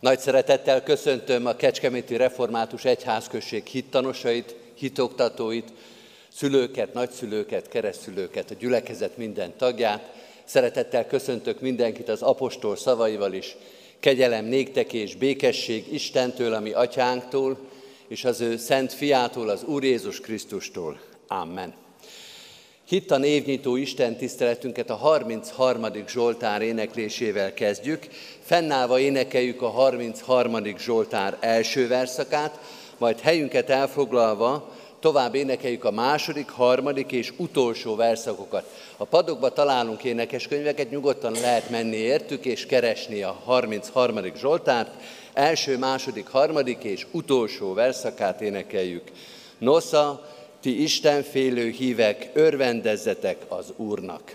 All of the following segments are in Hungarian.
Nagy szeretettel köszöntöm a Kecskeméti Református Egyházközség hittanosait, hitoktatóit, szülőket, nagyszülőket, keresztülőket, a gyülekezet minden tagját. Szeretettel köszöntök mindenkit az apostol szavaival is. Kegyelem néktek és békesség Istentől, ami atyánktól, és az ő szent fiától, az Úr Jézus Krisztustól. Amen. Hitta névnyitó Isten tiszteletünket a 33. Zsoltár éneklésével kezdjük. Fennállva énekeljük a 33. Zsoltár első verszakát, majd helyünket elfoglalva tovább énekeljük a második, harmadik és utolsó verszakokat. A padokba találunk énekeskönyveket, nyugodtan lehet menni értük és keresni a 33. Zsoltárt. Első, második, harmadik és utolsó verszakát énekeljük. Nosza, ti Istenfélő hívek, örvendezzetek az Úrnak!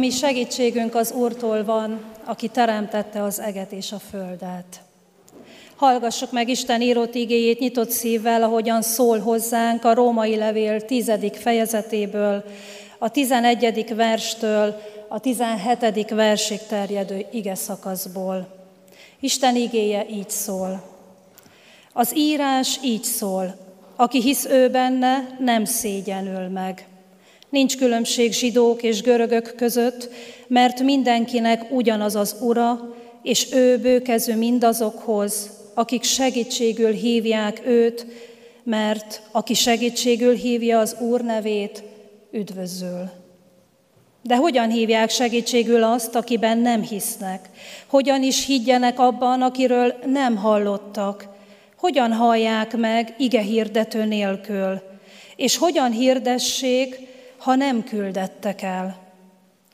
Ami segítségünk az Úrtól van, aki teremtette az eget és a földet. Hallgassuk meg Isten írott igéjét nyitott szívvel, ahogyan szól hozzánk a római levél tizedik fejezetéből, a tizenegyedik verstől a tizenhetedik versig terjedő ige szakaszból. Isten igéje így szól. Az írás így szól, aki hisz ő benne, nem szégyenül meg. Nincs különbség zsidók és görögök között, mert mindenkinek ugyanaz az ura, és ő bőkező mindazokhoz, akik segítségül hívják őt, mert aki segítségül hívja az Úr nevét, üdvözöl. De hogyan hívják segítségül azt, akiben nem hisznek? Hogyan is higgyenek abban, akiről nem hallottak? Hogyan hallják meg ige hirdető nélkül? És hogyan hirdessék, ha nem küldettek el?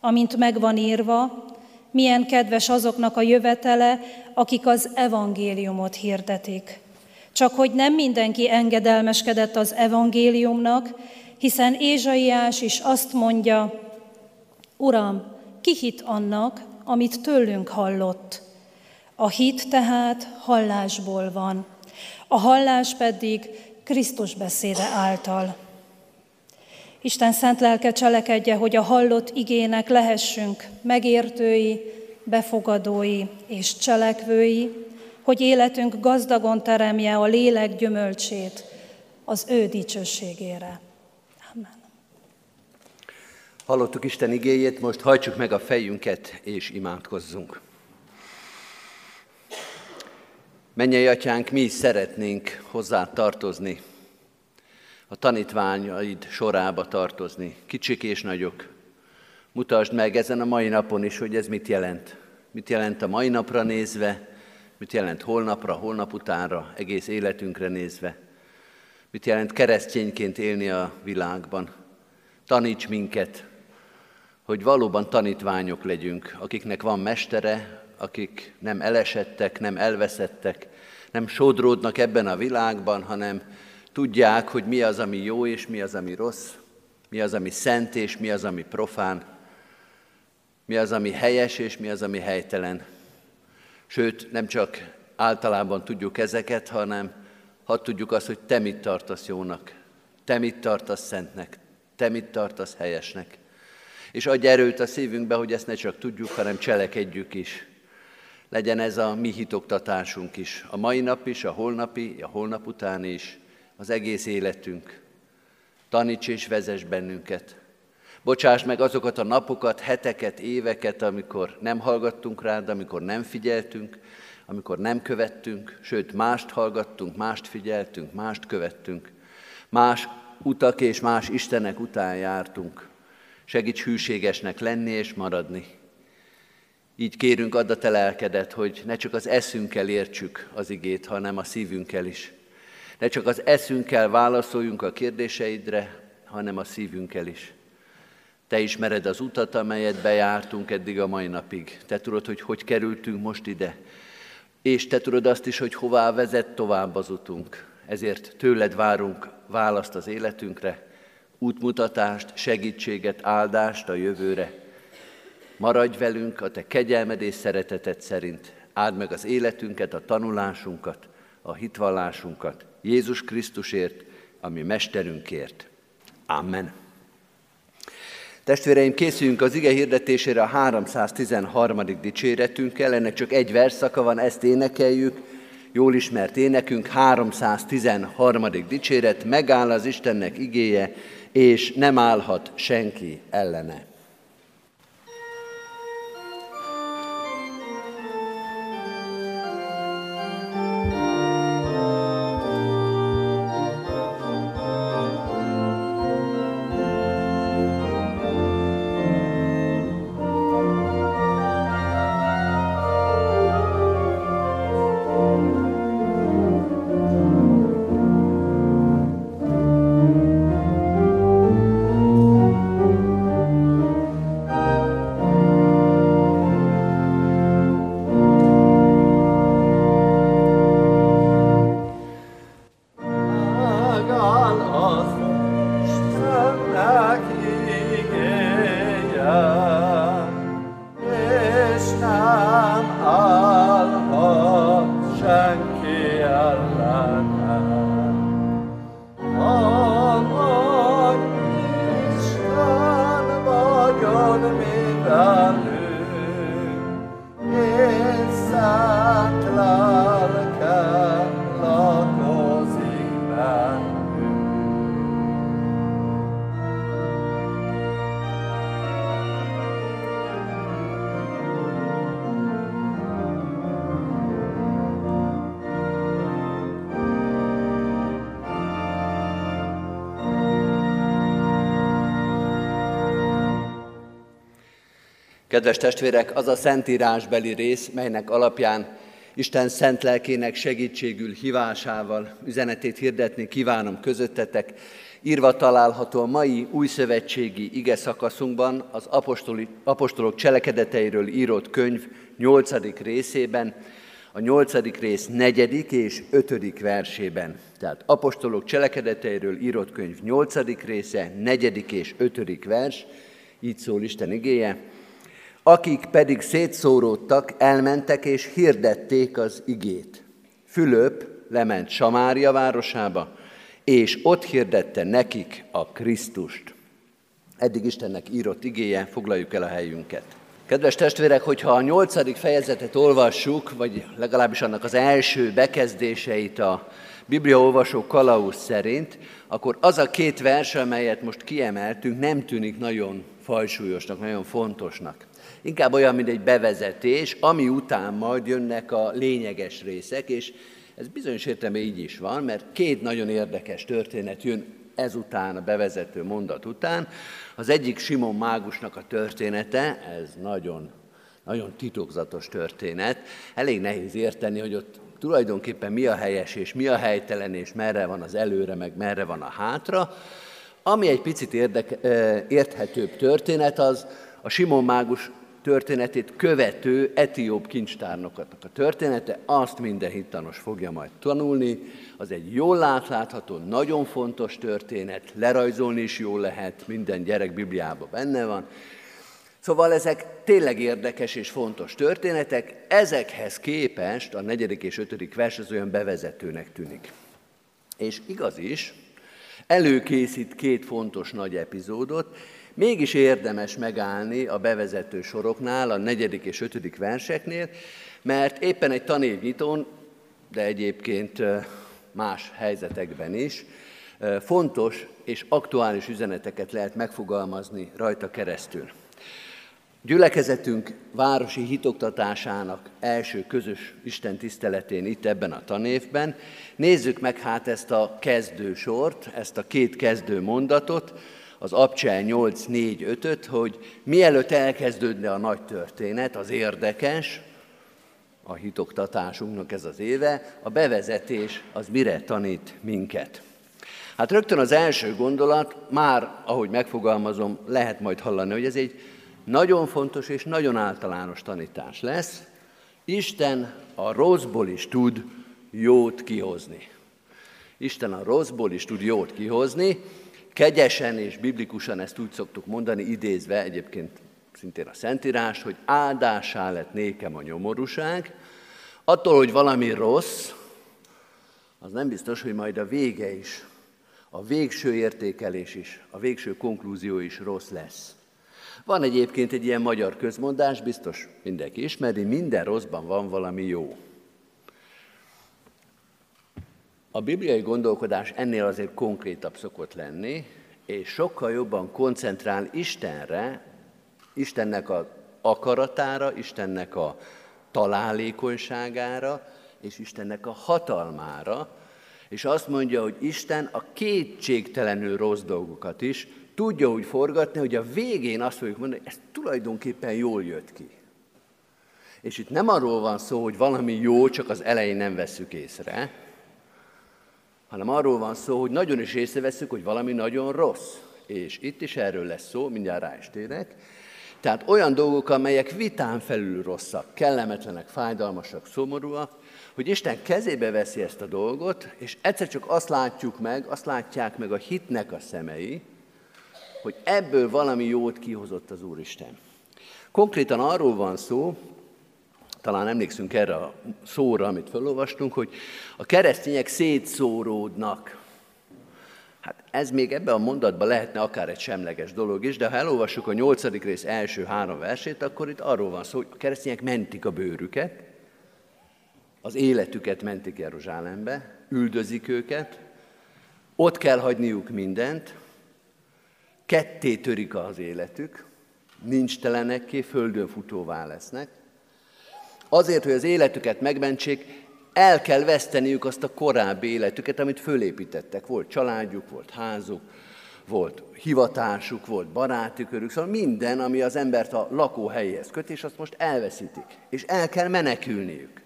Amint megvan írva, milyen kedves azoknak a jövetele, akik az evangéliumot hirdetik. Csak hogy nem mindenki engedelmeskedett az evangéliumnak, hiszen Ézsaiás is azt mondja, Uram, ki hit annak, amit tőlünk hallott? A hit tehát hallásból van, a hallás pedig Krisztus beszéde által. Isten szent lelke cselekedje, hogy a hallott igének lehessünk megértői, befogadói és cselekvői, hogy életünk gazdagon teremje a lélek gyümölcsét az ő dicsőségére. Amen. Hallottuk Isten igéjét, most hajtsuk meg a fejünket és imádkozzunk. Mennyei atyánk, mi is szeretnénk hozzá tartozni, a tanítványaid sorába tartozni, kicsik és nagyok. Mutasd meg ezen a mai napon is, hogy ez mit jelent. Mit jelent a mai napra nézve, mit jelent holnapra, holnap utánra, egész életünkre nézve. Mit jelent keresztényként élni a világban. Taníts minket, hogy valóban tanítványok legyünk, akiknek van mestere, akik nem elesettek, nem elveszettek, nem sodródnak ebben a világban, hanem tudják, hogy mi az, ami jó és mi az, ami rossz, mi az, ami szent és mi az, ami profán, mi az, ami helyes és mi az, ami helytelen. Sőt, nem csak általában tudjuk ezeket, hanem ha tudjuk azt, hogy te mit tartasz jónak, te mit tartasz szentnek, te mit tartasz helyesnek. És adj erőt a szívünkbe, hogy ezt ne csak tudjuk, hanem cselekedjük is. Legyen ez a mi hitoktatásunk is, a mai nap is, a holnapi, a holnap utáni is, az egész életünk. Taníts és vezess bennünket. Bocsáss meg azokat a napokat, heteket, éveket, amikor nem hallgattunk rád, amikor nem figyeltünk, amikor nem követtünk, sőt, mást hallgattunk, mást figyeltünk, mást követtünk, más utak és más Istenek után jártunk. Segíts hűségesnek lenni és maradni. Így kérünk, add a te lelkedet, hogy ne csak az eszünkkel értsük az igét, hanem a szívünkkel is. Ne csak az eszünkkel válaszoljunk a kérdéseidre, hanem a szívünkkel is. Te ismered az utat, amelyet bejártunk eddig a mai napig. Te tudod, hogy hogy kerültünk most ide. És te tudod azt is, hogy hová vezet tovább az utunk. Ezért tőled várunk választ az életünkre, útmutatást, segítséget, áldást a jövőre. Maradj velünk a te kegyelmed és szereteted szerint. Áld meg az életünket, a tanulásunkat, a hitvallásunkat. Jézus Krisztusért, ami mesterünkért. Amen. Testvéreim, készüljünk az ige hirdetésére a 313. dicséretünkkel, ennek csak egy verszaka van, ezt énekeljük, jól ismert énekünk, 313. dicséret, megáll az Istennek igéje, és nem állhat senki ellene. Kedves testvérek, az a szentírásbeli rész, melynek alapján Isten szent lelkének segítségül hívásával üzenetét hirdetni kívánom közöttetek, írva található a mai új szövetségi ige szakaszunkban az apostoli, apostolok cselekedeteiről írott könyv 8. részében, a 8. rész 4. és 5. versében. Tehát apostolok cselekedeteiről írott könyv 8. része, 4. és 5. vers, így szól Isten igéje. Akik pedig szétszóródtak, elmentek és hirdették az igét. Fülöp lement Samária városába, és ott hirdette nekik a Krisztust. Eddig Istennek írott igéje, foglaljuk el a helyünket. Kedves testvérek, hogyha a nyolcadik fejezetet olvassuk, vagy legalábbis annak az első bekezdéseit a bibliaolvasó kalauz szerint, akkor az a két vers, amelyet most kiemeltünk, nem tűnik nagyon fajsúlyosnak, nagyon fontosnak. Inkább olyan, mint egy bevezetés, ami után majd jönnek a lényeges részek, és ez bizonyos értelme így is van, mert két nagyon érdekes történet jön ezután, a bevezető mondat után. Az egyik Simon Mágusnak a története, ez nagyon, nagyon titokzatos történet. Elég nehéz érteni, hogy ott tulajdonképpen mi a helyes és mi a helytelen, és merre van az előre, meg merre van a hátra. Ami egy picit érdeke, érthetőbb történet, az a Simon Mágus történetét követő etióp kincstárnoknak a története, azt minden hittanos fogja majd tanulni. Az egy jól látlátható, nagyon fontos történet, lerajzolni is jól lehet, minden gyerek Bibliában benne van. Szóval ezek tényleg érdekes és fontos történetek, ezekhez képest a negyedik és ötödik vers az olyan bevezetőnek tűnik. És igaz is, előkészít két fontos nagy epizódot, Mégis érdemes megállni a bevezető soroknál, a negyedik és ötödik verseknél, mert éppen egy tanévnyitón, de egyébként más helyzetekben is, fontos és aktuális üzeneteket lehet megfogalmazni rajta keresztül. Gyülekezetünk városi hitoktatásának első közös Isten tiszteletén itt ebben a tanévben. Nézzük meg hát ezt a kezdő sort, ezt a két kezdő mondatot, az Abcsel 8-4-5-öt, hogy mielőtt elkezdődne a nagy történet, az érdekes, a hitoktatásunknak ez az éve, a bevezetés az mire tanít minket. Hát rögtön az első gondolat, már ahogy megfogalmazom, lehet majd hallani, hogy ez egy nagyon fontos és nagyon általános tanítás lesz. Isten a rosszból is tud jót kihozni. Isten a rosszból is tud jót kihozni, Kegyesen és biblikusan ezt úgy szoktuk mondani, idézve egyébként szintén a Szentírás, hogy áldásá lett nékem a nyomorúság, attól, hogy valami rossz, az nem biztos, hogy majd a vége is, a végső értékelés is, a végső konklúzió is rossz lesz. Van egyébként egy ilyen magyar közmondás, biztos mindenki ismeri, minden rosszban van valami jó. A bibliai gondolkodás ennél azért konkrétabb szokott lenni, és sokkal jobban koncentrál Istenre, Istennek a akaratára, Istennek a találékonyságára, és Istennek a hatalmára, és azt mondja, hogy Isten a kétségtelenül rossz dolgokat is tudja úgy forgatni, hogy a végén azt fogjuk mondani, hogy ez tulajdonképpen jól jött ki. És itt nem arról van szó, hogy valami jó, csak az elején nem veszük észre, hanem arról van szó, hogy nagyon is észreveszünk, hogy valami nagyon rossz. És itt is erről lesz szó, mindjárt rá is térek. Tehát olyan dolgok, amelyek vitán felül rosszak, kellemetlenek, fájdalmasak, szomorúak, hogy Isten kezébe veszi ezt a dolgot, és egyszer csak azt látjuk meg, azt látják meg a hitnek a szemei, hogy ebből valami jót kihozott az Úristen. Konkrétan arról van szó, talán emlékszünk erre a szóra, amit felolvastunk, hogy a keresztények szétszóródnak. Hát ez még ebben a mondatban lehetne akár egy semleges dolog is, de ha elolvassuk a nyolcadik rész első három versét, akkor itt arról van szó, hogy a keresztények mentik a bőrüket, az életüket mentik Jeruzsálembe, üldözik őket, ott kell hagyniuk mindent, ketté törik az életük, nincs telenekké, földön futóvá lesznek, Azért, hogy az életüket megmentsék, el kell veszteniük azt a korábbi életüket, amit fölépítettek. Volt családjuk, volt házuk, volt hivatásuk, volt baráti körük, szóval minden, ami az embert a lakóhelyéhez köt, és azt most elveszítik. És el kell menekülniük.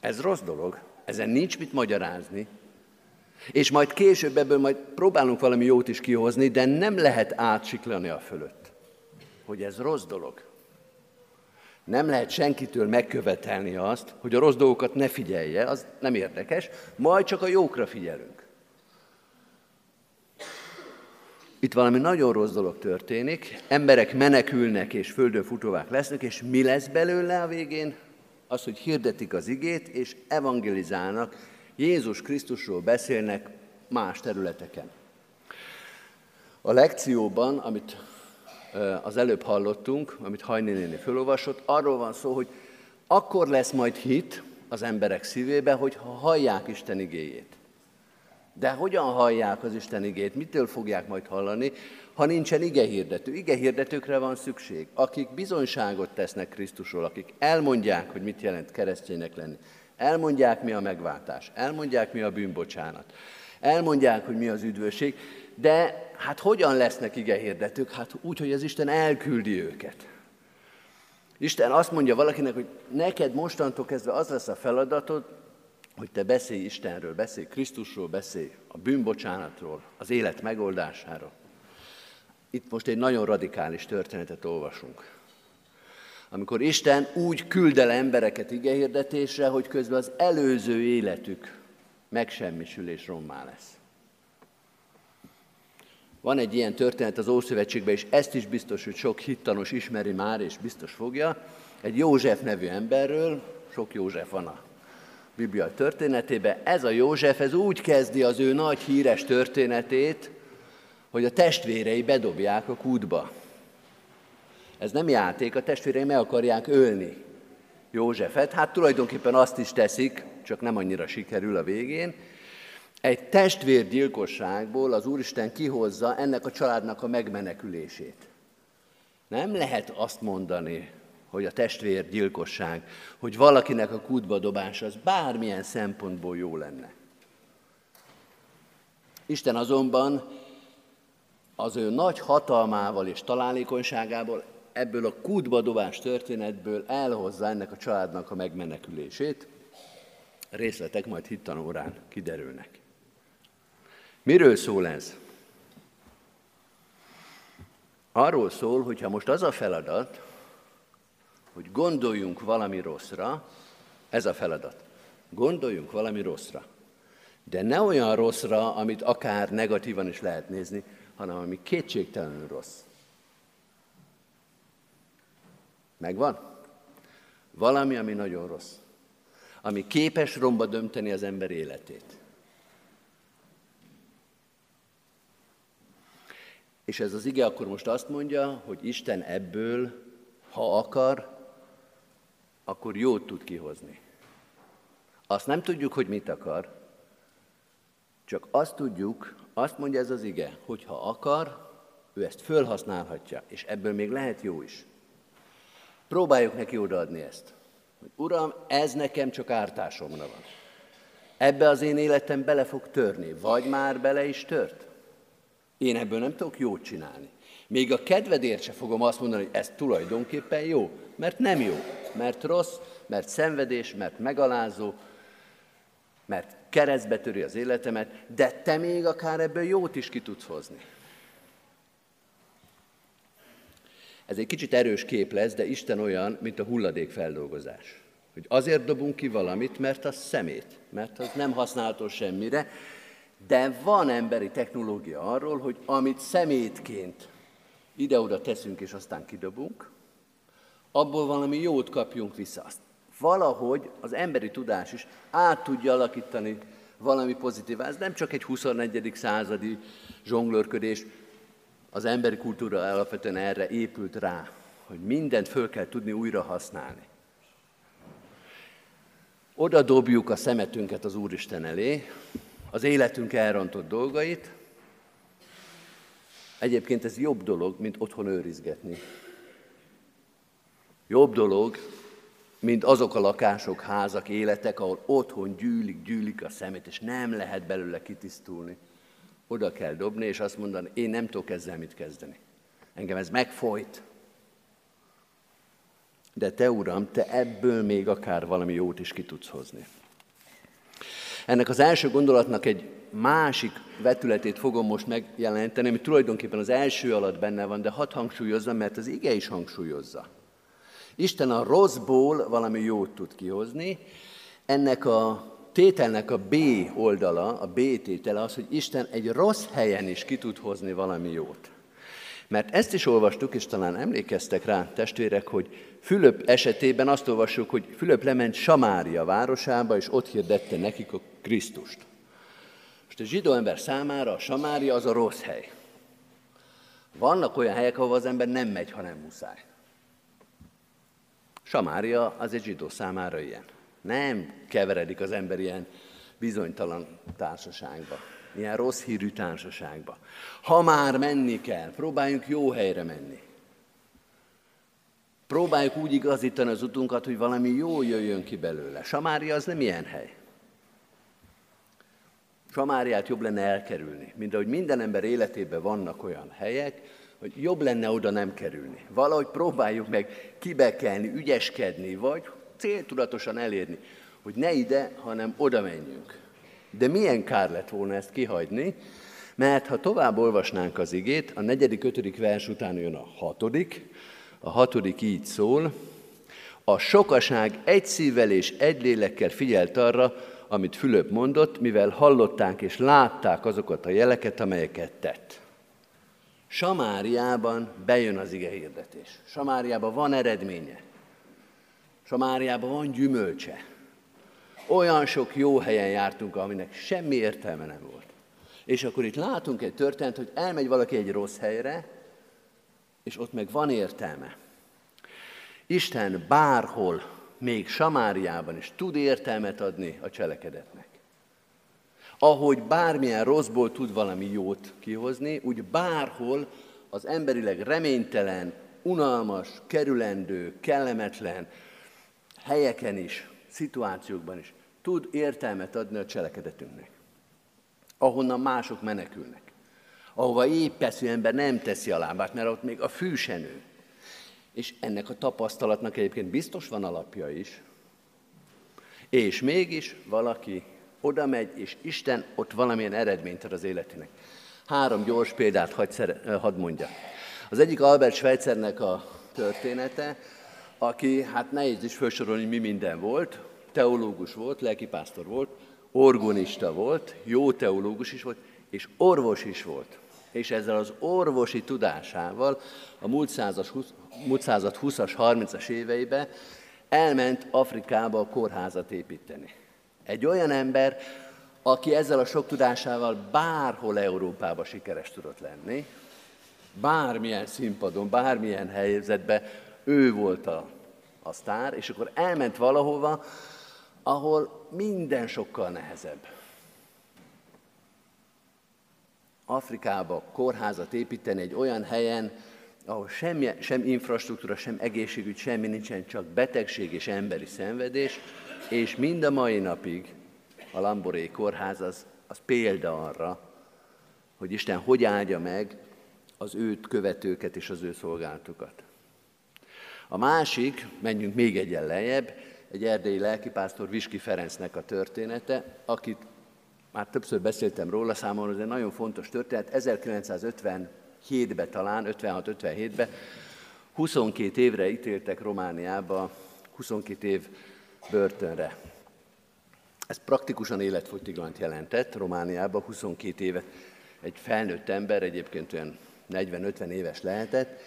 Ez rossz dolog, ezen nincs mit magyarázni. És majd később ebből majd próbálunk valami jót is kihozni, de nem lehet átsiklani a fölött, hogy ez rossz dolog. Nem lehet senkitől megkövetelni azt, hogy a rossz dolgokat ne figyelje, az nem érdekes, majd csak a jókra figyelünk. Itt valami nagyon rossz dolog történik, emberek menekülnek és földön futóvák lesznek, és mi lesz belőle a végén? Az, hogy hirdetik az igét, és evangelizálnak, Jézus Krisztusról beszélnek más területeken. A lekcióban, amit az előbb hallottunk, amit Hajni néni felolvasott, arról van szó, hogy akkor lesz majd hit az emberek szívébe, hogyha hallják Isten igéjét. De hogyan hallják az Isten igét? Mitől fogják majd hallani, ha nincsen igehirdető? Igehirdetőkre van szükség, akik bizonyságot tesznek Krisztusról, akik elmondják, hogy mit jelent kereszténynek lenni. Elmondják, mi a megváltás. Elmondják, mi a bűnbocsánat. Elmondják, hogy mi az üdvösség. De hát hogyan lesznek igehirdetők? Hát úgy, hogy az Isten elküldi őket. Isten azt mondja valakinek, hogy neked mostantól kezdve az lesz a feladatod, hogy te beszélj Istenről, beszélj Krisztusról, beszélj a bűnbocsánatról, az élet megoldásáról. Itt most egy nagyon radikális történetet olvasunk. Amikor Isten úgy küld el embereket igehirdetésre, hogy közben az előző életük megsemmisül és rommá lesz. Van egy ilyen történet az Ószövetségben, és ezt is biztos, hogy sok hittanos ismeri már, és biztos fogja. Egy József nevű emberről, sok József van a Biblia történetében. Ez a József, ez úgy kezdi az ő nagy híres történetét, hogy a testvérei bedobják a kútba. Ez nem játék, a testvérei meg akarják ölni Józsefet. Hát tulajdonképpen azt is teszik, csak nem annyira sikerül a végén. Egy testvérgyilkosságból az Úristen kihozza ennek a családnak a megmenekülését. Nem lehet azt mondani, hogy a testvérgyilkosság, hogy valakinek a kútba dobása az bármilyen szempontból jó lenne. Isten azonban az ő nagy hatalmával és találékonyságából ebből a kútba dobás történetből elhozza ennek a családnak a megmenekülését. Részletek majd hittanórán kiderülnek. Miről szól ez? Arról szól, hogyha most az a feladat, hogy gondoljunk valami rosszra, ez a feladat. Gondoljunk valami rosszra. De ne olyan rosszra, amit akár negatívan is lehet nézni, hanem ami kétségtelenül rossz. Megvan? Valami, ami nagyon rossz. Ami képes romba dönteni az ember életét. És ez az ige akkor most azt mondja, hogy Isten ebből, ha akar, akkor jót tud kihozni. Azt nem tudjuk, hogy mit akar, csak azt tudjuk, azt mondja ez az ige, hogy ha akar, ő ezt fölhasználhatja, és ebből még lehet jó is. Próbáljuk neki odaadni ezt. Hogy Uram, ez nekem csak ártásomra van. Ebbe az én életem bele fog törni, vagy már bele is tört. Én ebből nem tudok jót csinálni. Még a kedvedért se fogom azt mondani, hogy ez tulajdonképpen jó, mert nem jó, mert rossz, mert szenvedés, mert megalázó, mert keresztbe töri az életemet, de te még akár ebből jót is ki tudsz hozni. Ez egy kicsit erős kép lesz, de Isten olyan, mint a hulladékfeldolgozás. Hogy azért dobunk ki valamit, mert az szemét, mert az nem használható semmire, de van emberi technológia arról, hogy amit szemétként ide-oda teszünk, és aztán kidobunk, abból valami jót kapjunk vissza. Azt valahogy az emberi tudás is át tudja alakítani valami pozitív. Ez nem csak egy 21. századi zsonglőrködés, az emberi kultúra alapvetően erre épült rá, hogy mindent föl kell tudni újra használni. Oda dobjuk a szemetünket az Úristen elé, az életünk elrontott dolgait. Egyébként ez jobb dolog, mint otthon őrizgetni. Jobb dolog, mint azok a lakások, házak, életek, ahol otthon gyűlik, gyűlik a szemét, és nem lehet belőle kitisztulni. oda kell dobni, és azt mondani, én nem tudok ezzel mit kezdeni. Engem ez megfojt. De te, Uram, te ebből még akár valami jót is ki tudsz hozni. Ennek az első gondolatnak egy másik vetületét fogom most megjelenteni, ami tulajdonképpen az első alatt benne van, de hadd hangsúlyozza, mert az ige is hangsúlyozza. Isten a rosszból valami jót tud kihozni. Ennek a tételnek a B oldala, a B tétele az, hogy Isten egy rossz helyen is ki tud hozni valami jót. Mert ezt is olvastuk, és talán emlékeztek rá, testvérek, hogy Fülöp esetében azt olvassuk, hogy Fülöp lement Samária városába, és ott hirdette nekik a Krisztust. Most a zsidó ember számára a Samária az a rossz hely. Vannak olyan helyek, ahol az ember nem megy, hanem muszáj. Samária az egy zsidó számára ilyen. Nem keveredik az ember ilyen bizonytalan társaságba, ilyen rossz hírű társaságba. Ha már menni kell, próbáljunk jó helyre menni. Próbáljuk úgy igazítani az utunkat, hogy valami jó jöjjön ki belőle. Samária az nem ilyen hely. Samáriát jobb lenne elkerülni, mint ahogy minden ember életében vannak olyan helyek, hogy jobb lenne oda nem kerülni. Valahogy próbáljuk meg kibekelni, ügyeskedni, vagy céltudatosan elérni, hogy ne ide, hanem oda menjünk. De milyen kár lett volna ezt kihagyni, mert ha tovább olvasnánk az igét, a negyedik, ötödik vers után jön a hatodik, a hatodik így szól, a sokaság egy szívvel és egy lélekkel figyelt arra, amit Fülöp mondott, mivel hallották és látták azokat a jeleket, amelyeket tett. Samáriában bejön az ige hirdetés. Samáriában van eredménye. Samáriában van gyümölcse. Olyan sok jó helyen jártunk, aminek semmi értelme nem volt. És akkor itt látunk egy történet, hogy elmegy valaki egy rossz helyre, és ott meg van értelme. Isten bárhol, még Samáriában is tud értelmet adni a cselekedetnek. Ahogy bármilyen rosszból tud valami jót kihozni, úgy bárhol az emberileg reménytelen, unalmas, kerülendő, kellemetlen, helyeken is, szituációkban is tud értelmet adni a cselekedetünknek. Ahonnan mások menekülnek. Ahova épeszű ember nem teszi a lábát, mert ott még a fű. És ennek a tapasztalatnak egyébként biztos van alapja is. És mégis valaki oda megy, és Isten ott valamilyen eredményt ad az életének. Három gyors példát hadd, hadd mondja. Az egyik Albert Schweitzernek a története, aki, hát nehéz is felsorolni, mi minden volt, teológus volt, lelkipásztor volt, orgonista volt, jó teológus is volt, és orvos is volt. És ezzel az orvosi tudásával a múlt század, 20, múlt század 20-as, 30-as éveibe elment Afrikába a kórházat építeni. Egy olyan ember, aki ezzel a sok tudásával bárhol Európába sikeres tudott lenni, bármilyen színpadon, bármilyen helyzetben, ő volt a, a sztár, és akkor elment valahova, ahol minden sokkal nehezebb. Afrikába kórházat építeni egy olyan helyen, ahol semmi, sem infrastruktúra, sem egészségügy, semmi nincsen, csak betegség és emberi szenvedés, és mind a mai napig a Lamboré kórház az, az példa arra, hogy Isten hogy áldja meg az őt követőket és az ő szolgáltukat. A másik, menjünk még egyen lejjebb, egy erdélyi lelkipásztor Viski Ferencnek a története, akit már többször beszéltem róla, számomra ez egy nagyon fontos történet. 1957-ben talán, 56-57-ben 22 évre ítéltek Romániába, 22 év börtönre. Ez praktikusan életfogytiglant jelentett Romániában, 22 évet egy felnőtt ember, egyébként olyan 40-50 éves lehetett,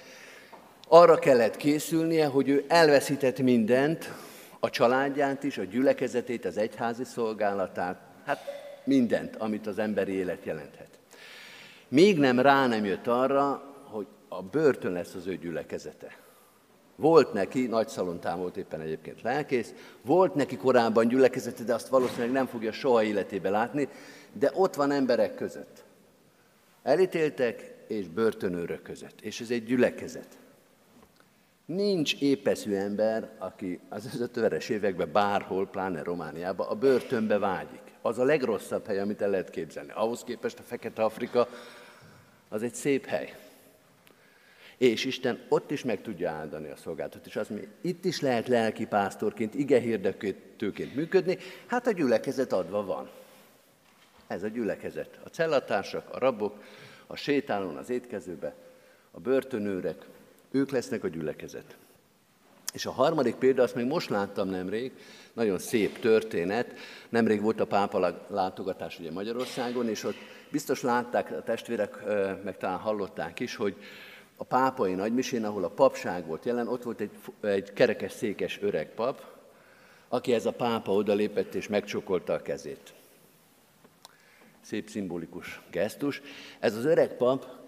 arra kellett készülnie, hogy ő elveszített mindent, a családját is, a gyülekezetét, az egyházi szolgálatát, hát mindent, amit az emberi élet jelenthet. Még nem rá nem jött arra, hogy a börtön lesz az ő gyülekezete. Volt neki, nagy szalontán volt éppen egyébként lelkész, volt neki korábban gyülekezete, de azt valószínűleg nem fogja soha életébe látni, de ott van emberek között. Elítéltek és börtönőrök között, és ez egy gyülekezet. Nincs épeszű ember, aki az 50-es években bárhol, pláne Romániában, a börtönbe vágyik. Az a legrosszabb hely, amit el lehet képzelni. Ahhoz képest a Fekete Afrika az egy szép hely. És Isten ott is meg tudja áldani a szolgáltat. És az, mi itt is lehet lelki pásztorként, igehirdetőként működni, hát a gyülekezet adva van. Ez a gyülekezet. A cellatársak, a rabok, a sétálón, az étkezőbe, a börtönőrek, ők lesznek a gyülekezet. És a harmadik példa, azt még most láttam nemrég, nagyon szép történet. Nemrég volt a pápa látogatás ugye Magyarországon, és ott biztos látták a testvérek, meg talán hallották is, hogy a pápai nagymisén, ahol a papság volt jelen, ott volt egy, egy kerekes székes öreg pap, aki ez a pápa odalépett és megcsokolta a kezét. Szép szimbolikus gesztus. Ez az öreg pap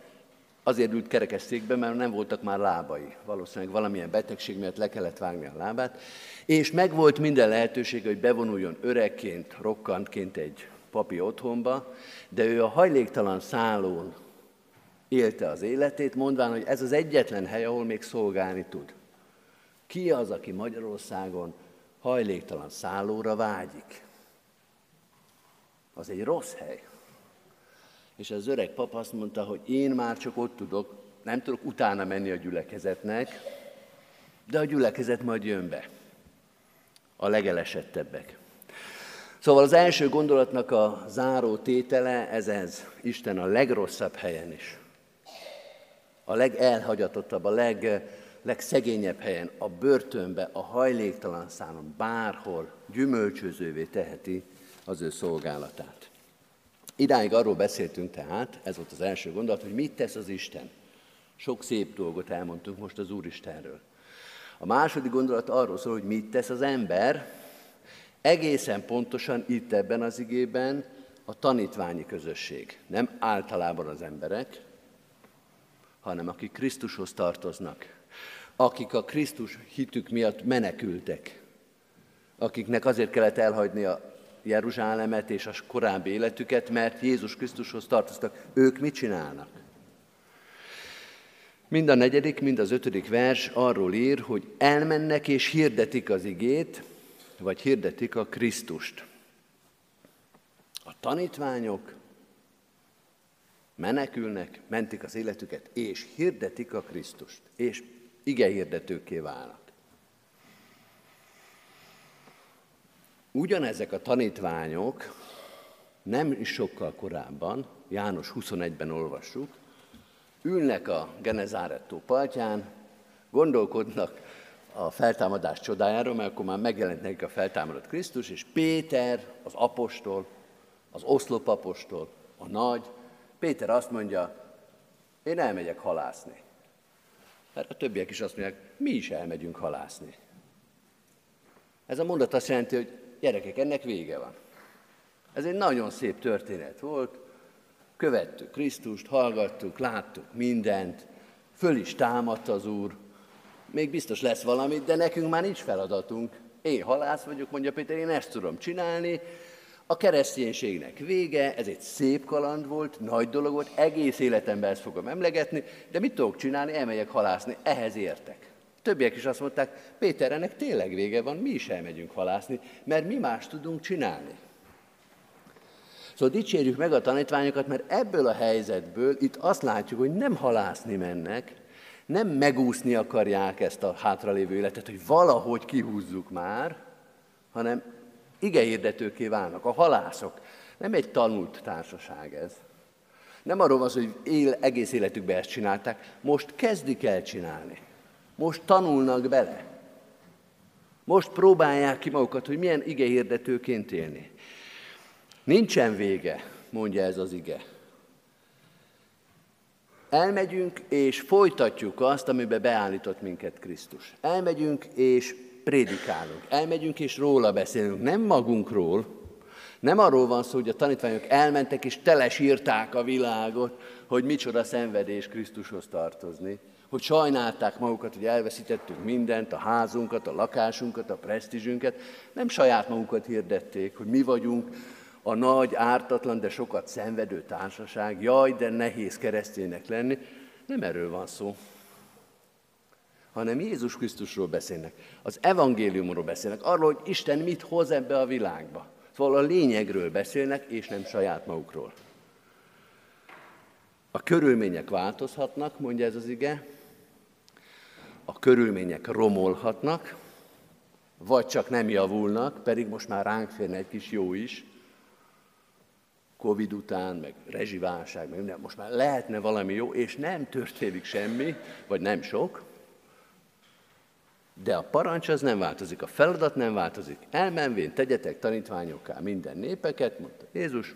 azért ült kerekes székbe, mert nem voltak már lábai. Valószínűleg valamilyen betegség miatt le kellett vágni a lábát, és megvolt minden lehetőség, hogy bevonuljon öregként, rokkantként egy papi otthonba, de ő a hajléktalan szállón élte az életét, mondván, hogy ez az egyetlen hely, ahol még szolgálni tud. Ki az, aki Magyarországon hajléktalan szállóra vágyik? Az egy rossz hely. És az öreg pap azt mondta, hogy én már csak ott tudok, nem tudok utána menni a gyülekezetnek, de a gyülekezet majd jön be. A legelesettebbek. Szóval az első gondolatnak a záró tétele ez ez. Isten a legrosszabb helyen is. A legelhagyatottabb, a leg, legszegényebb helyen, a börtönbe, a hajléktalan szálon, bárhol gyümölcsözővé teheti az ő szolgálatát. Idáig arról beszéltünk tehát, ez volt az első gondolat, hogy mit tesz az Isten. Sok szép dolgot elmondtunk most az Úristenről. A második gondolat arról szól, hogy mit tesz az ember, egészen pontosan itt ebben az igében a tanítványi közösség. Nem általában az emberek, hanem akik Krisztushoz tartoznak, akik a Krisztus hitük miatt menekültek, akiknek azért kellett elhagyni a Jeruzsálemet és a korábbi életüket, mert Jézus Krisztushoz tartoztak. Ők mit csinálnak? Mind a negyedik, mind az ötödik vers arról ír, hogy elmennek és hirdetik az igét, vagy hirdetik a Krisztust. A tanítványok menekülnek, mentik az életüket, és hirdetik a Krisztust, és ige hirdetőké válnak. Ugyanezek a tanítványok nem is sokkal korábban, János 21-ben olvassuk, ülnek a Genezárettó partján, gondolkodnak a feltámadás csodájáról, mert akkor már megjelent nekik a feltámadott Krisztus, és Péter, az apostol, az oszlopapostol, a nagy, Péter azt mondja, én elmegyek halászni. Mert a többiek is azt mondják, mi is elmegyünk halászni. Ez a mondat azt jelenti, hogy Gyerekek, ennek vége van. Ez egy nagyon szép történet volt, követtük Krisztust, hallgattuk, láttuk mindent, föl is támadt az Úr, még biztos lesz valami, de nekünk már nincs feladatunk. Én halász vagyok, mondja Péter, én ezt tudom csinálni, a kereszténységnek vége, ez egy szép kaland volt, nagy dolog volt, egész életemben ezt fogom emlegetni, de mit tudok csinálni? Elmegyek halászni, ehhez értek. Többiek is azt mondták, Péter, ennek tényleg vége van, mi is elmegyünk halászni, mert mi más tudunk csinálni. Szóval dicsérjük meg a tanítványokat, mert ebből a helyzetből itt azt látjuk, hogy nem halászni mennek, nem megúszni akarják ezt a hátralévő életet, hogy valahogy kihúzzuk már, hanem igehirdetőké válnak. A halászok nem egy tanult társaság ez. Nem arról van hogy él, egész életükben ezt csinálták, most kezdik el csinálni. Most tanulnak bele. Most próbálják ki magukat, hogy milyen ige hirdetőként élni. Nincsen vége, mondja ez az ige. Elmegyünk és folytatjuk azt, amiben beállított minket Krisztus. Elmegyünk és prédikálunk. Elmegyünk és róla beszélünk, nem magunkról. Nem arról van szó, hogy a tanítványok elmentek és telesírták a világot, hogy micsoda szenvedés Krisztushoz tartozni, hogy sajnálták magukat, hogy elveszítettük mindent, a házunkat, a lakásunkat, a presztízsünket. Nem saját magukat hirdették, hogy mi vagyunk a nagy, ártatlan, de sokat szenvedő társaság. Jaj, de nehéz kereszténynek lenni. Nem erről van szó. hanem Jézus Krisztusról beszélnek. Az evangéliumról beszélnek, arról, hogy Isten mit hoz ebbe a világba. Szóval a lényegről beszélnek, és nem saját magukról. A körülmények változhatnak, mondja ez az ige, a körülmények romolhatnak, vagy csak nem javulnak, pedig most már ránk férne egy kis jó is, Covid után, meg rezsiválság, meg minden, most már lehetne valami jó, és nem történik semmi, vagy nem sok, de a parancs az nem változik, a feladat nem változik. Elmenvén tegyetek tanítványokká minden népeket, mondta Jézus,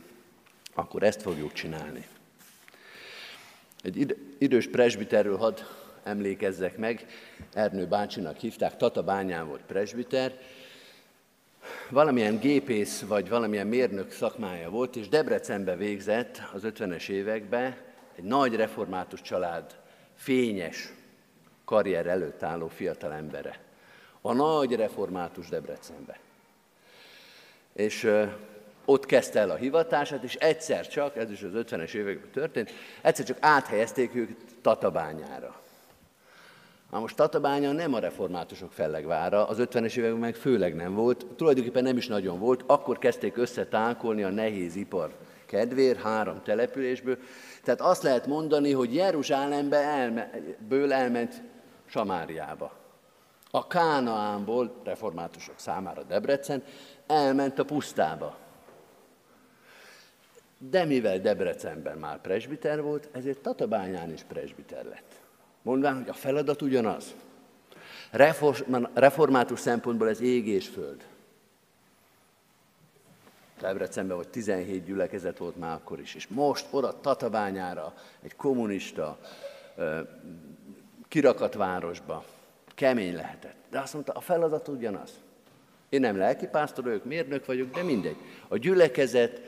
akkor ezt fogjuk csinálni. Egy idős presbiterről hadd emlékezzek meg, Ernő bácsinak hívták, Tata bányán volt presbiter, valamilyen gépész vagy valamilyen mérnök szakmája volt, és Debrecenbe végzett az 50-es években egy nagy református család fényes karrier előtt álló fiatal embere. A nagy református Debrecenbe. És ott kezdte el a hivatását, és egyszer csak, ez is az 50-es években történt, egyszer csak áthelyezték őt Tatabányára. Na most Tatabánya nem a reformátusok fellegvára, az 50-es években meg főleg nem volt, tulajdonképpen nem is nagyon volt, akkor kezdték összetánkolni a nehéz ipar kedvér három településből. Tehát azt lehet mondani, hogy Jeruzsálembe elme, elment Samáriába. A Kánaánból, reformátusok számára Debrecen, elment a pusztába. De mivel Debrecenben már presbiter volt, ezért Tatabányán is presbiter lett. Mondván, hogy a feladat ugyanaz. Református szempontból ez ég és föld. Debrecenben vagy 17 gyülekezet volt már akkor is, és most oda Tatabányára, egy kommunista, kirakat városba, kemény lehetett. De azt mondta, a feladat ugyanaz. Én nem lelkipásztor vagyok, mérnök vagyok, de mindegy. A gyülekezet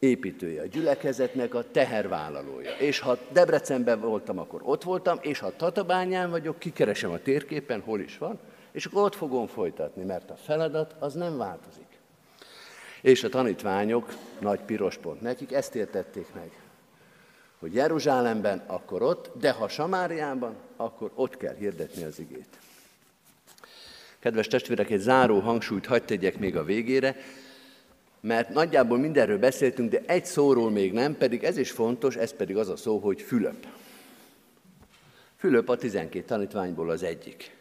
építője, a gyülekezetnek a tehervállalója. És ha Debrecenben voltam, akkor ott voltam, és ha Tatabányán vagyok, kikeresem a térképen, hol is van, és akkor ott fogom folytatni, mert a feladat az nem változik. És a tanítványok, nagy piros pont nekik, ezt értették meg, hogy Jeruzsálemben, akkor ott, de ha Samáriában, akkor ott kell hirdetni az igét. Kedves testvérek, egy záró hangsúlyt hagyd tegyek még a végére, mert nagyjából mindenről beszéltünk, de egy szóról még nem, pedig ez is fontos, ez pedig az a szó, hogy Fülöp. Fülöp a 12 tanítványból az egyik.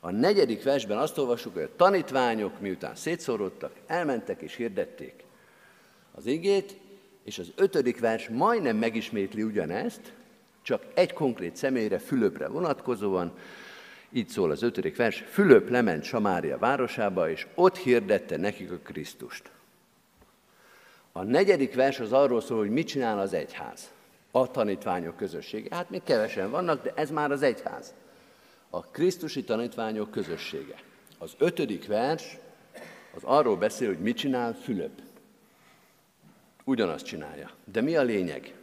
A negyedik versben azt olvasjuk, hogy a tanítványok, miután szétszórodtak, elmentek és hirdették az igét, és az ötödik vers majdnem megismétli ugyanezt, csak egy konkrét személyre, Fülöpre vonatkozóan, így szól az ötödik vers, Fülöp lement Samária városába, és ott hirdette nekik a Krisztust. A negyedik vers az arról szól, hogy mit csinál az egyház. A tanítványok közössége. Hát még kevesen vannak, de ez már az egyház. A Krisztusi tanítványok közössége. Az ötödik vers az arról beszél, hogy mit csinál Fülöp. Ugyanazt csinálja. De mi a lényeg?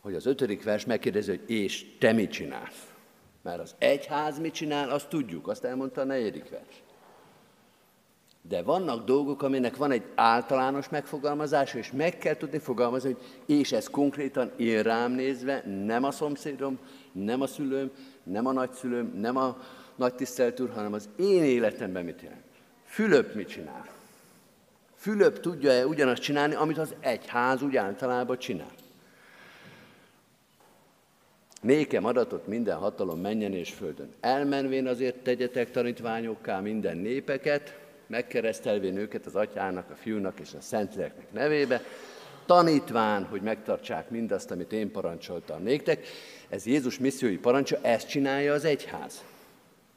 Hogy az ötödik vers megkérdezi, hogy és te mit csinálsz? Mert az egyház mit csinál, azt tudjuk, azt elmondta a negyedik vers. De vannak dolgok, aminek van egy általános megfogalmazása, és meg kell tudni fogalmazni, hogy és ez konkrétan én rám nézve, nem a szomszédom, nem a szülőm, nem a nagyszülőm, nem a nagy tiszteltúr, hanem az én életemben mit jelent. Fülöp mit csinál? Fülöp tudja-e ugyanazt csinálni, amit az egyház úgy általában csinál? Nékem adatot minden hatalom menjen és földön. Elmenvén azért tegyetek tanítványokká minden népeket, megkeresztelvén őket az atyának, a fiúnak és a szentléleknek nevébe, tanítván, hogy megtartsák mindazt, amit én parancsoltam néktek. Ez Jézus missziói parancsa, ezt csinálja az egyház.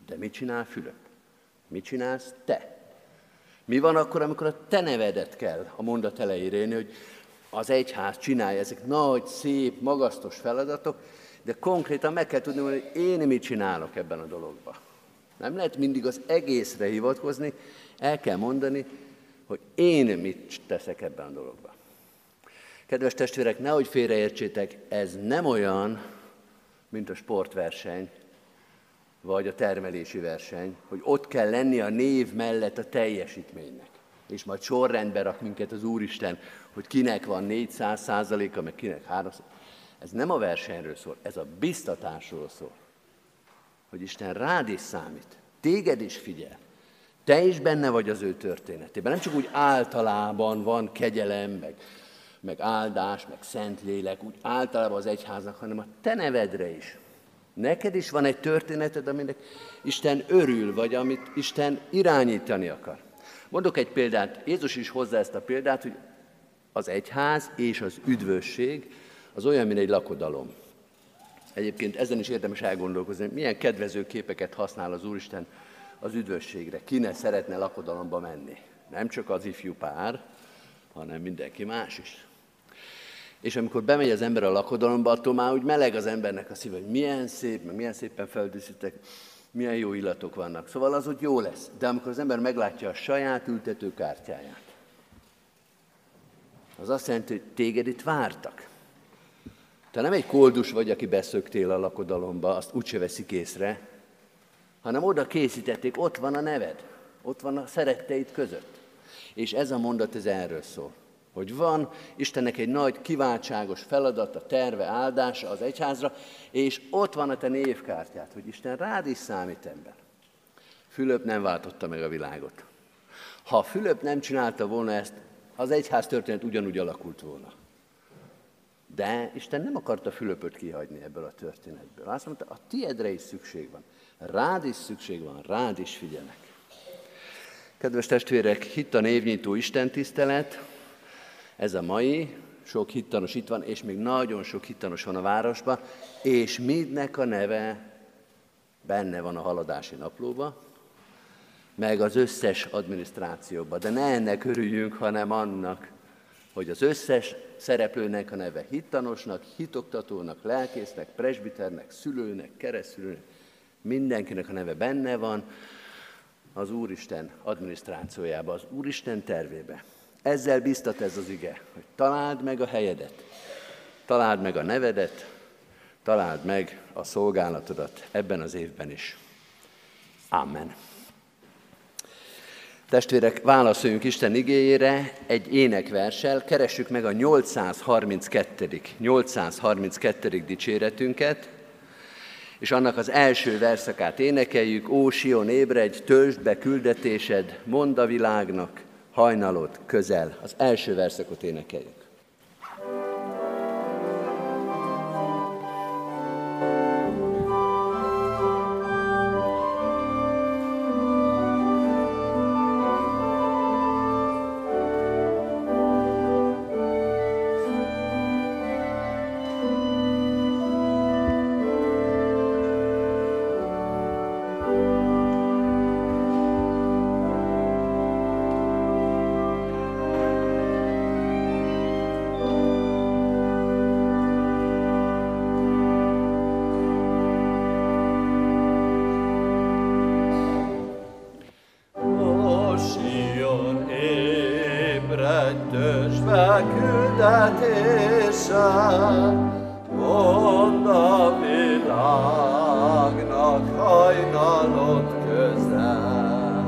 De mit csinál Fülöp? Mit csinálsz te? Mi van akkor, amikor a te nevedet kell a mondat elejére hogy az egyház csinálja ezek nagy, szép, magasztos feladatok, de konkrétan meg kell tudni, hogy én mit csinálok ebben a dologban. Nem lehet mindig az egészre hivatkozni, el kell mondani, hogy én mit teszek ebben a dologban. Kedves testvérek, nehogy félreértsétek, ez nem olyan, mint a sportverseny, vagy a termelési verseny, hogy ott kell lenni a név mellett a teljesítménynek. És majd sorrendbe rak minket az Úristen, hogy kinek van 400 százaléka, meg kinek 300. Ez nem a versenyről szól, ez a biztatásról szól. hogy Isten rád is számít, téged is figyel. Te is benne vagy az ő történetében. Nem csak úgy általában van kegyelem, meg, meg áldás, meg szentlélek, úgy általában az egyháznak, hanem a te nevedre is. Neked is van egy történeted, aminek Isten örül, vagy amit Isten irányítani akar. Mondok egy példát, Jézus is hozza ezt a példát, hogy az egyház és az üdvösség az olyan, mint egy lakodalom. Egyébként ezen is érdemes elgondolkozni, milyen kedvező képeket használ az Úristen az üdvösségre. Ki ne szeretne lakodalomba menni? Nem csak az ifjú pár, hanem mindenki más is. És amikor bemegy az ember a lakodalomba, attól már úgy meleg az embernek a szíve, hogy milyen szép, milyen szépen feldíszítek, milyen jó illatok vannak. Szóval az úgy jó lesz. De amikor az ember meglátja a saját ültetőkártyáját, az azt jelenti, hogy téged itt vártak. Te nem egy koldus vagy, aki beszöktél a lakodalomba, azt úgyse veszik észre, hanem oda készítették, ott van a neved, ott van a szeretteid között. És ez a mondat, ez erről szól. Hogy van Istennek egy nagy kiváltságos feladata, terve, áldása az egyházra, és ott van a te névkártyát, hogy Isten rád is számít ember. Fülöp nem váltotta meg a világot. Ha Fülöp nem csinálta volna ezt, az egyház történet ugyanúgy alakult volna. De Isten nem akarta Fülöpöt kihagyni ebből a történetből. Azt mondta, a tiedre is szükség van. Rád is szükség van, rád is figyelnek. Kedves testvérek, hitt a névnyitó Isten tisztelet, ez a mai, sok hittanos itt van, és még nagyon sok hittanos van a városban, és mindnek a neve benne van a haladási naplóba, meg az összes adminisztrációban. De ne ennek örüljünk, hanem annak, hogy az összes szereplőnek a neve hittanosnak, hitoktatónak, lelkésznek, presbiternek, szülőnek, keresztülőnek, mindenkinek a neve benne van az Úristen adminisztrációjában, az Úristen tervébe. Ezzel biztat ez az ige, hogy találd meg a helyedet, találd meg a nevedet, találd meg a szolgálatodat ebben az évben is. Amen. Testvérek, válaszoljunk Isten igényére egy énekversel, keressük meg a 832. 832. dicséretünket, és annak az első verszakát énekeljük, Ó Sion, ébredj, töltsd be küldetésed, mondd a világnak, hajnalod közel. Az első verszakot énekeljük. küldetése, mond a világnak hajnalod közel,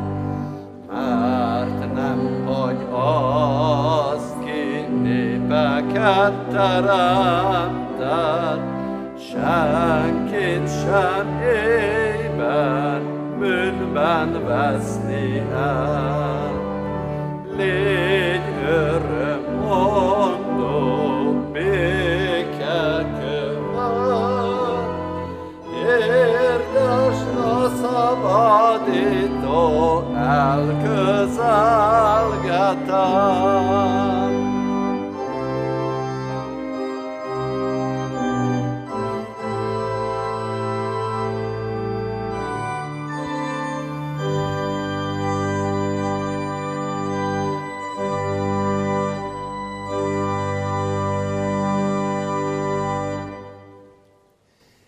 mert nem hagy az ki népeket teremted, senkit sem éjben, bűnben veszni el. Légy örök,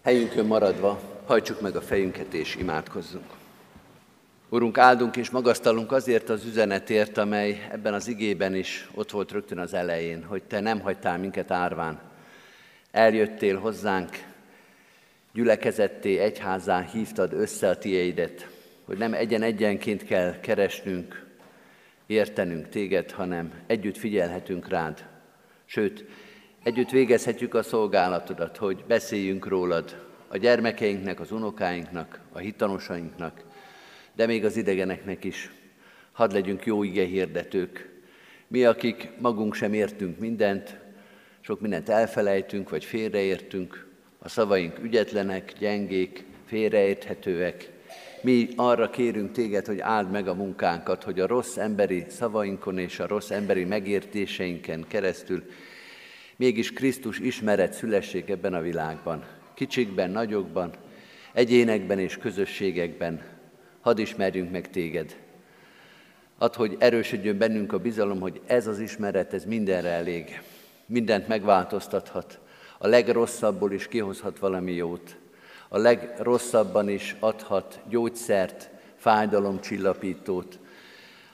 Helyünkön maradva, hajtsuk meg a fejünket és imádkozzunk. Urunk, áldunk és magasztalunk azért az üzenetért, amely ebben az igében is ott volt rögtön az elején, hogy Te nem hagytál minket árván. Eljöttél hozzánk, gyülekezetté, egyházá hívtad össze a tiédet, hogy nem egyen-egyenként kell keresnünk, értenünk téged, hanem együtt figyelhetünk rád. Sőt, Együtt végezhetjük a szolgálatodat, hogy beszéljünk rólad, a gyermekeinknek, az unokáinknak, a hitanosainknak, de még az idegeneknek is. Hadd legyünk jó ige hirdetők. Mi, akik magunk sem értünk mindent, sok mindent elfelejtünk, vagy félreértünk, a szavaink ügyetlenek, gyengék, félreérthetőek. Mi arra kérünk téged, hogy áld meg a munkánkat, hogy a rossz emberi szavainkon és a rossz emberi megértéseinken keresztül mégis Krisztus ismeret szülessék ebben a világban. Kicsikben, nagyokban, egyénekben és közösségekben. Hadd ismerjünk meg téged. Add, hogy erősödjön bennünk a bizalom, hogy ez az ismeret, ez mindenre elég. Mindent megváltoztathat. A legrosszabbból is kihozhat valami jót. A legrosszabban is adhat gyógyszert, fájdalomcsillapítót,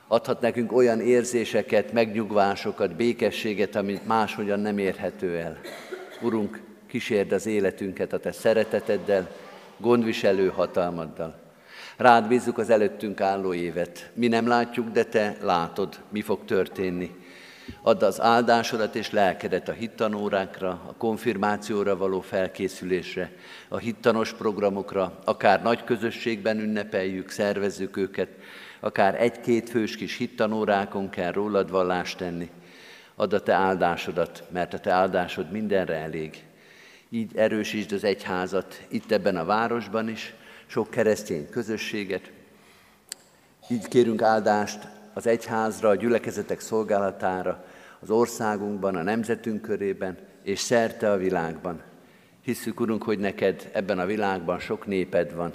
adhat nekünk olyan érzéseket, megnyugvásokat, békességet, amit máshogyan nem érhető el. Urunk, kísérd az életünket a Te szereteteddel, gondviselő hatalmaddal. Rád bízzuk az előttünk álló évet. Mi nem látjuk, de Te látod, mi fog történni. Add az áldásodat és lelkedet a hittanórákra, a konfirmációra való felkészülésre, a hittanos programokra, akár nagy közösségben ünnepeljük, szervezzük őket, akár egy-két fős kis hittanórákon kell rólad vallást tenni. Add a te áldásodat, mert a te áldásod mindenre elég. Így erősítsd az egyházat itt ebben a városban is, sok keresztény közösséget. Így kérünk áldást az egyházra, a gyülekezetek szolgálatára, az országunkban, a nemzetünk körében, és szerte a világban. Hisszük, Urunk, hogy neked ebben a világban sok néped van.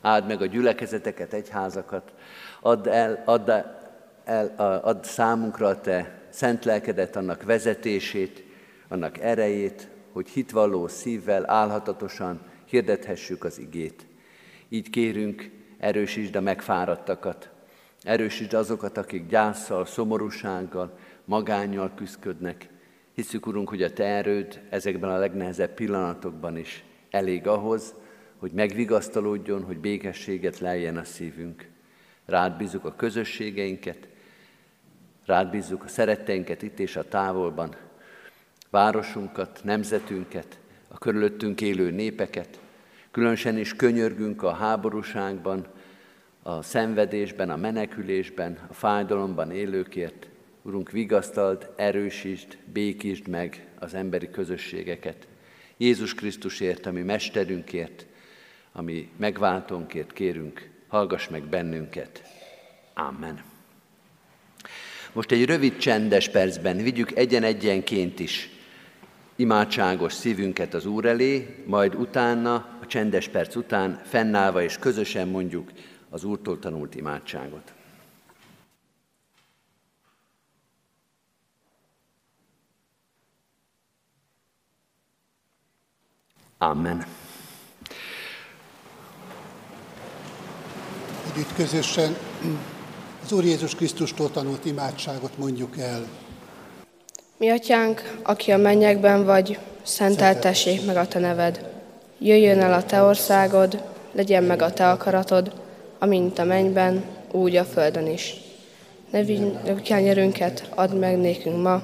Áld meg a gyülekezeteket, egyházakat, add, el, add, el, add számunkra a te szent lelkedet, annak vezetését, annak erejét, hogy hitvalló szívvel, álhatatosan hirdethessük az igét. Így kérünk, erősítsd a megfáradtakat, erősítsd azokat, akik gyászsal, szomorúsággal, magányjal küzdködnek. Hiszük, Urunk, hogy a Te erőd ezekben a legnehezebb pillanatokban is elég ahhoz, hogy megvigasztalódjon, hogy békességet leljen a szívünk. Rád bízzuk a közösségeinket, rád bízzuk a szeretteinket itt és a távolban, városunkat, nemzetünket, a körülöttünk élő népeket, különösen is könyörgünk a háborúságban, a szenvedésben, a menekülésben, a fájdalomban élőkért. Urunk, vigasztald, erősítsd, békítsd meg az emberi közösségeket. Jézus Krisztusért, ami mesterünkért, ami megváltónkért kérünk, hallgass meg bennünket. Amen. Most egy rövid csendes percben vigyük egyen-egyenként is imádságos szívünket az Úr elé, majd utána, a csendes perc után fennállva és közösen mondjuk az Úrtól tanult imádságot. Amen. Együtt közösen az Úr Jézus Krisztustól tanult imádságot mondjuk el. Mi atyánk, aki a mennyekben vagy, szenteltessék meg a te neved. Jöjjön el a te országod, legyen meg a te akaratod, amint a mennyben, úgy a földön is. Ne vigy nyerünket, add meg nékünk ma,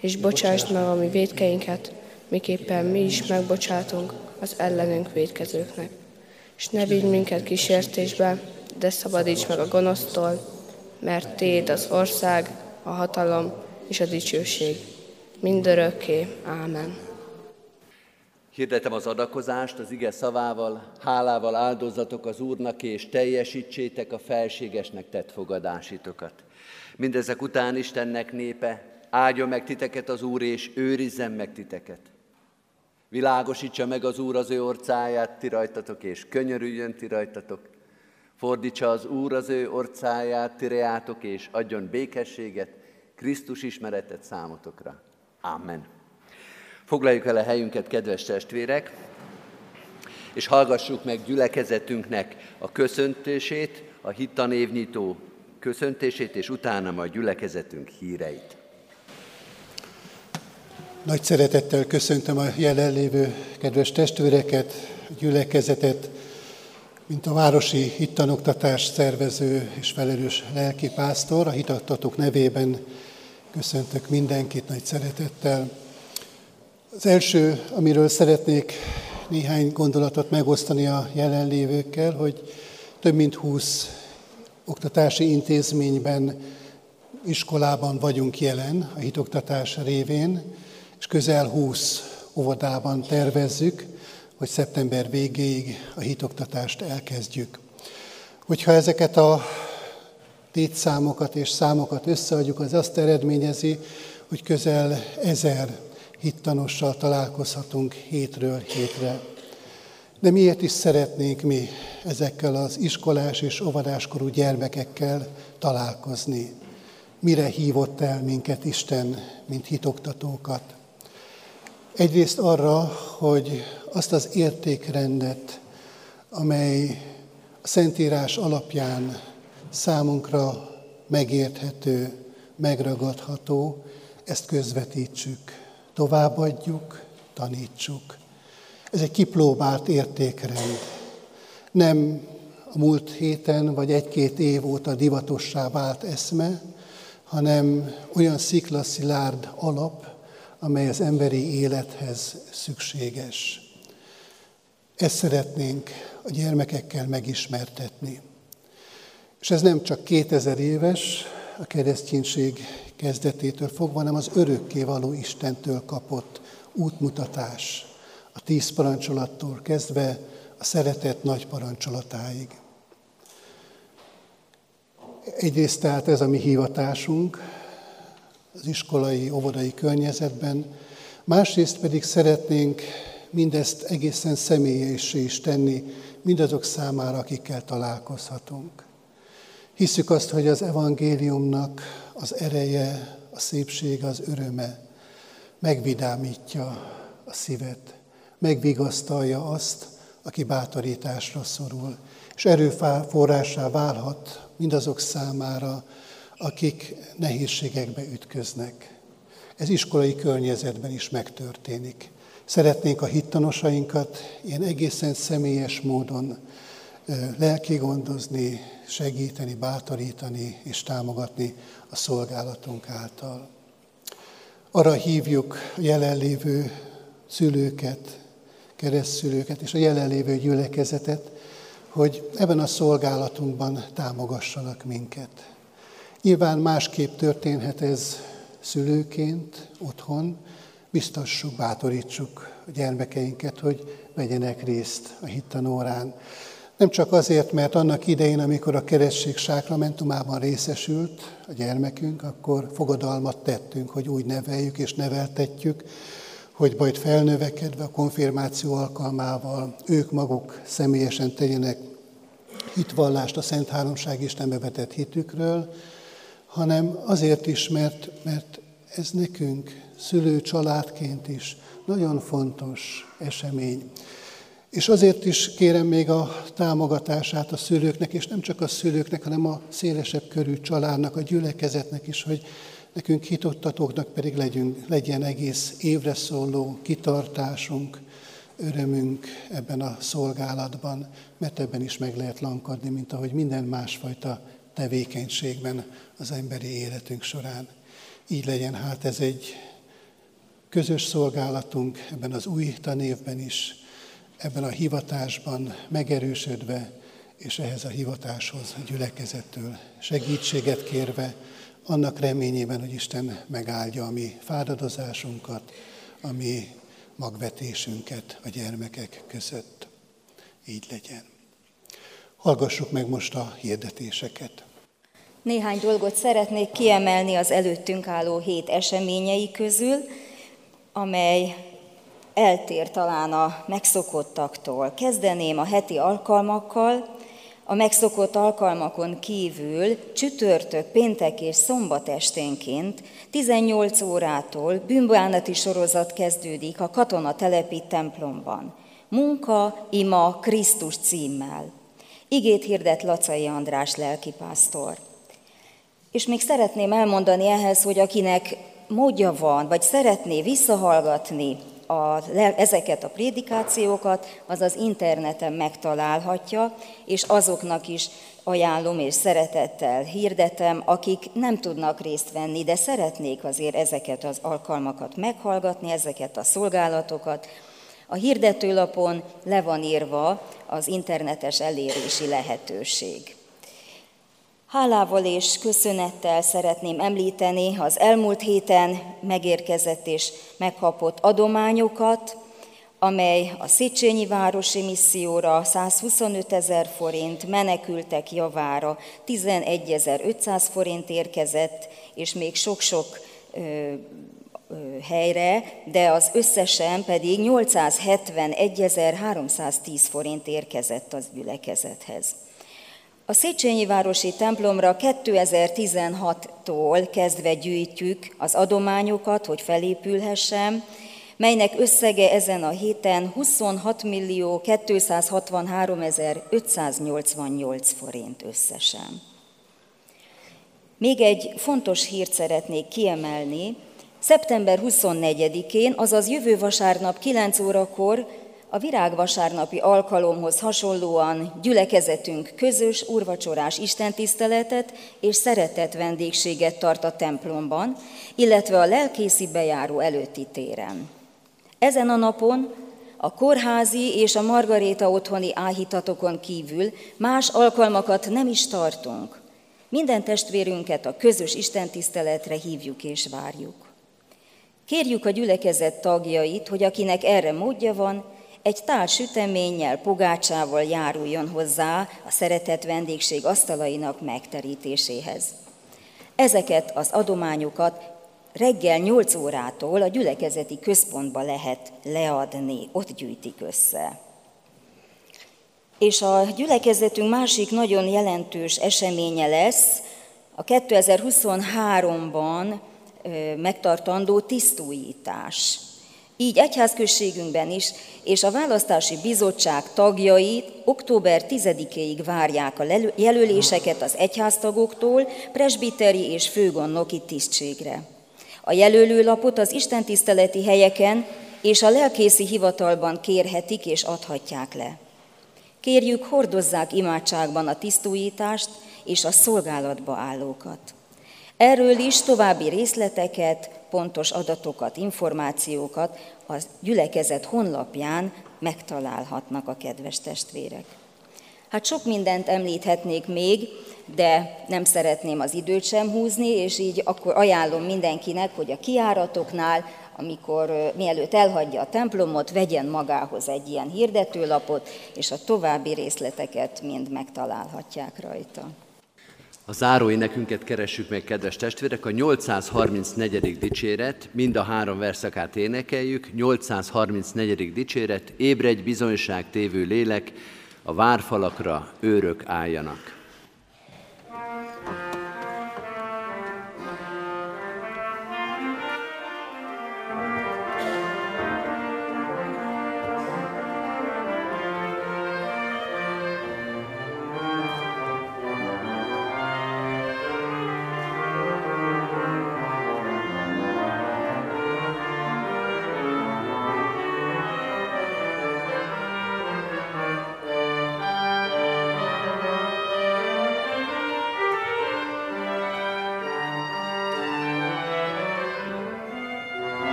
és bocsásd meg a mi védkeinket, miképpen mi is megbocsátunk az ellenünk védkezőknek. És ne vigy minket kísértésbe, de szabadíts meg a gonosztól, mert Téd az ország, a hatalom és a dicsőség. Mindörökké. Ámen. Hirdetem az adakozást az ige szavával, hálával áldozatok az Úrnak, és teljesítsétek a felségesnek tett fogadásitokat. Mindezek után Istennek népe, áldjon meg titeket az Úr, és őrizzen meg titeket. Világosítsa meg az Úr az ő orcáját ti rajtatok, és könyörüljön ti rajtatok. Fordítsa az Úr az ő orcáját, tireátok, és adjon békességet, Krisztus ismeretet számotokra. Amen. Foglaljuk el a helyünket, kedves testvérek, és hallgassuk meg gyülekezetünknek a köszöntését, a hittanévnyitó köszöntését, és utána majd gyülekezetünk híreit. Nagy szeretettel köszöntöm a jelenlévő kedves testvéreket, a gyülekezetet, mint a Városi Hittanoktatás szervező és felelős lelkipásztor, a hitattatók nevében köszöntök mindenkit nagy szeretettel. Az első, amiről szeretnék néhány gondolatot megosztani a jelenlévőkkel, hogy több mint 20 oktatási intézményben, iskolában vagyunk jelen a hitoktatás révén, és közel 20 óvodában tervezzük, hogy szeptember végéig a hitoktatást elkezdjük. Hogyha ezeket a tétszámokat és számokat összeadjuk, az azt eredményezi, hogy közel ezer hittanossal találkozhatunk hétről hétre. De miért is szeretnénk mi ezekkel az iskolás és óvodáskorú gyermekekkel találkozni? Mire hívott el minket Isten, mint hitoktatókat? Egyrészt arra, hogy azt az értékrendet, amely a Szentírás alapján számunkra megérthető, megragadható, ezt közvetítsük, továbbadjuk, tanítsuk. Ez egy kipróbált értékrend. Nem a múlt héten vagy egy-két év óta divatossá vált eszme, hanem olyan sziklaszilárd alap, amely az emberi élethez szükséges. Ezt szeretnénk a gyermekekkel megismertetni. És ez nem csak 2000 éves, a kereszténység kezdetétől fogva, hanem az örökké való Istentől kapott útmutatás, a tíz parancsolattól kezdve a szeretet nagy parancsolatáig. Egyrészt tehát ez a mi hivatásunk az iskolai, óvodai környezetben, másrészt pedig szeretnénk mindezt egészen személyessé is tenni mindazok számára, akikkel találkozhatunk. Hiszük azt, hogy az evangéliumnak az ereje, a szépsége, az öröme megvidámítja a szívet, megvigasztalja azt, aki bátorításra szorul, és erőforrásá válhat mindazok számára, akik nehézségekbe ütköznek. Ez iskolai környezetben is megtörténik. Szeretnénk a hittanosainkat ilyen egészen személyes módon lelki gondozni, segíteni, bátorítani és támogatni a szolgálatunk által. Arra hívjuk a jelenlévő szülőket, keresztszülőket és a jelenlévő gyülekezetet, hogy ebben a szolgálatunkban támogassanak minket. Nyilván másképp történhet ez szülőként, otthon, biztassuk, bátorítsuk a gyermekeinket, hogy vegyenek részt a hittanórán. Nem csak azért, mert annak idején, amikor a keresztség sákramentumában részesült a gyermekünk, akkor fogadalmat tettünk, hogy úgy neveljük és neveltetjük, hogy majd felnövekedve a konfirmáció alkalmával ők maguk személyesen tegyenek hitvallást a Szent Háromság Istenbe vetett hitükről, hanem azért is, mert, mert ez nekünk szülő családként is nagyon fontos esemény. És azért is kérem még a támogatását a szülőknek, és nem csak a szülőknek, hanem a szélesebb körű családnak, a gyülekezetnek is, hogy nekünk hitottatóknak pedig legyünk, legyen egész évre szóló kitartásunk, örömünk ebben a szolgálatban, mert ebben is meg lehet lankadni, mint ahogy minden másfajta tevékenységben az emberi életünk során. Így legyen hát ez egy közös szolgálatunk ebben az új tanévben is, ebben a hivatásban megerősödve, és ehhez a hivatáshoz a gyülekezettől segítséget kérve, annak reményében, hogy Isten megáldja a mi fáradozásunkat, a mi magvetésünket a gyermekek között. Így legyen. Hallgassuk meg most a hirdetéseket. Néhány dolgot szeretnék kiemelni az előttünk álló hét eseményei közül, amely eltér talán a megszokottaktól. Kezdeném a heti alkalmakkal, a megszokott alkalmakon kívül csütörtök, péntek és szombat esténként 18 órától bűnbánati sorozat kezdődik a katonatelepi templomban. Munka, ima, Krisztus címmel. Igét hirdet Lacai András lelkipásztor. És még szeretném elmondani ehhez, hogy akinek módja van, vagy szeretné visszahallgatni a, ezeket a prédikációkat, az az interneten megtalálhatja, és azoknak is ajánlom és szeretettel hirdetem, akik nem tudnak részt venni, de szeretnék azért ezeket az alkalmakat meghallgatni, ezeket a szolgálatokat, A hirdetőlapon le van írva az internetes elérési lehetőség. Hálával és köszönettel szeretném említeni az elmúlt héten megérkezett és megkapott adományokat, amely a Széchenyi Városi Misszióra 125 ezer forint, menekültek javára 11.500 forint érkezett, és még sok-sok helyre, de az összesen pedig 871.310 forint érkezett az gyülekezethez. A Széchenyi Városi templomra 2016-tól kezdve gyűjtjük az adományokat, hogy felépülhessen, melynek összege ezen a héten 26 millió 263 588 forint összesen. Még egy fontos hírt szeretnék kiemelni. Szeptember 24-én, azaz jövő vasárnap 9 órakor a virágvasárnapi alkalomhoz hasonlóan gyülekezetünk közös urvacsorás istentiszteletet és szeretett vendégséget tart a templomban, illetve a lelkészi bejáró előtti téren. Ezen a napon a kórházi és a Margaréta otthoni áhítatokon kívül más alkalmakat nem is tartunk. Minden testvérünket a közös istentiszteletre hívjuk és várjuk. Kérjük a gyülekezet tagjait, hogy akinek erre módja van, egy tál süteménnyel, pogácsával járuljon hozzá a szeretett vendégség asztalainak megterítéséhez. Ezeket az adományokat reggel 8 órától a gyülekezeti központba lehet leadni, ott gyűjtik össze. És a gyülekezetünk másik nagyon jelentős eseménye lesz a 2023-ban megtartandó tisztújítás. Így egyházközségünkben is, és a választási bizottság tagjai október 10-ig várják a jelöléseket az egyháztagoktól presbiteri és főgonnoki tisztségre. A jelölőlapot az istentiszteleti helyeken és a lelkészi hivatalban kérhetik és adhatják le. Kérjük, hordozzák imádságban a tisztújítást és a szolgálatba állókat. Erről is további részleteket, pontos adatokat, információkat a gyülekezet honlapján megtalálhatnak a kedves testvérek. Hát sok mindent említhetnék még, de nem szeretném az időt sem húzni, és így akkor ajánlom mindenkinek, hogy a kiáratoknál, amikor mielőtt elhagyja a templomot, vegyen magához egy ilyen hirdetőlapot, és a további részleteket mind megtalálhatják rajta. A záró énekünket keressük meg, kedves testvérek, a 834. dicséret, mind a három verszakát énekeljük, 834. dicséret, ébredj bizonyság tévő lélek, a várfalakra őrök álljanak.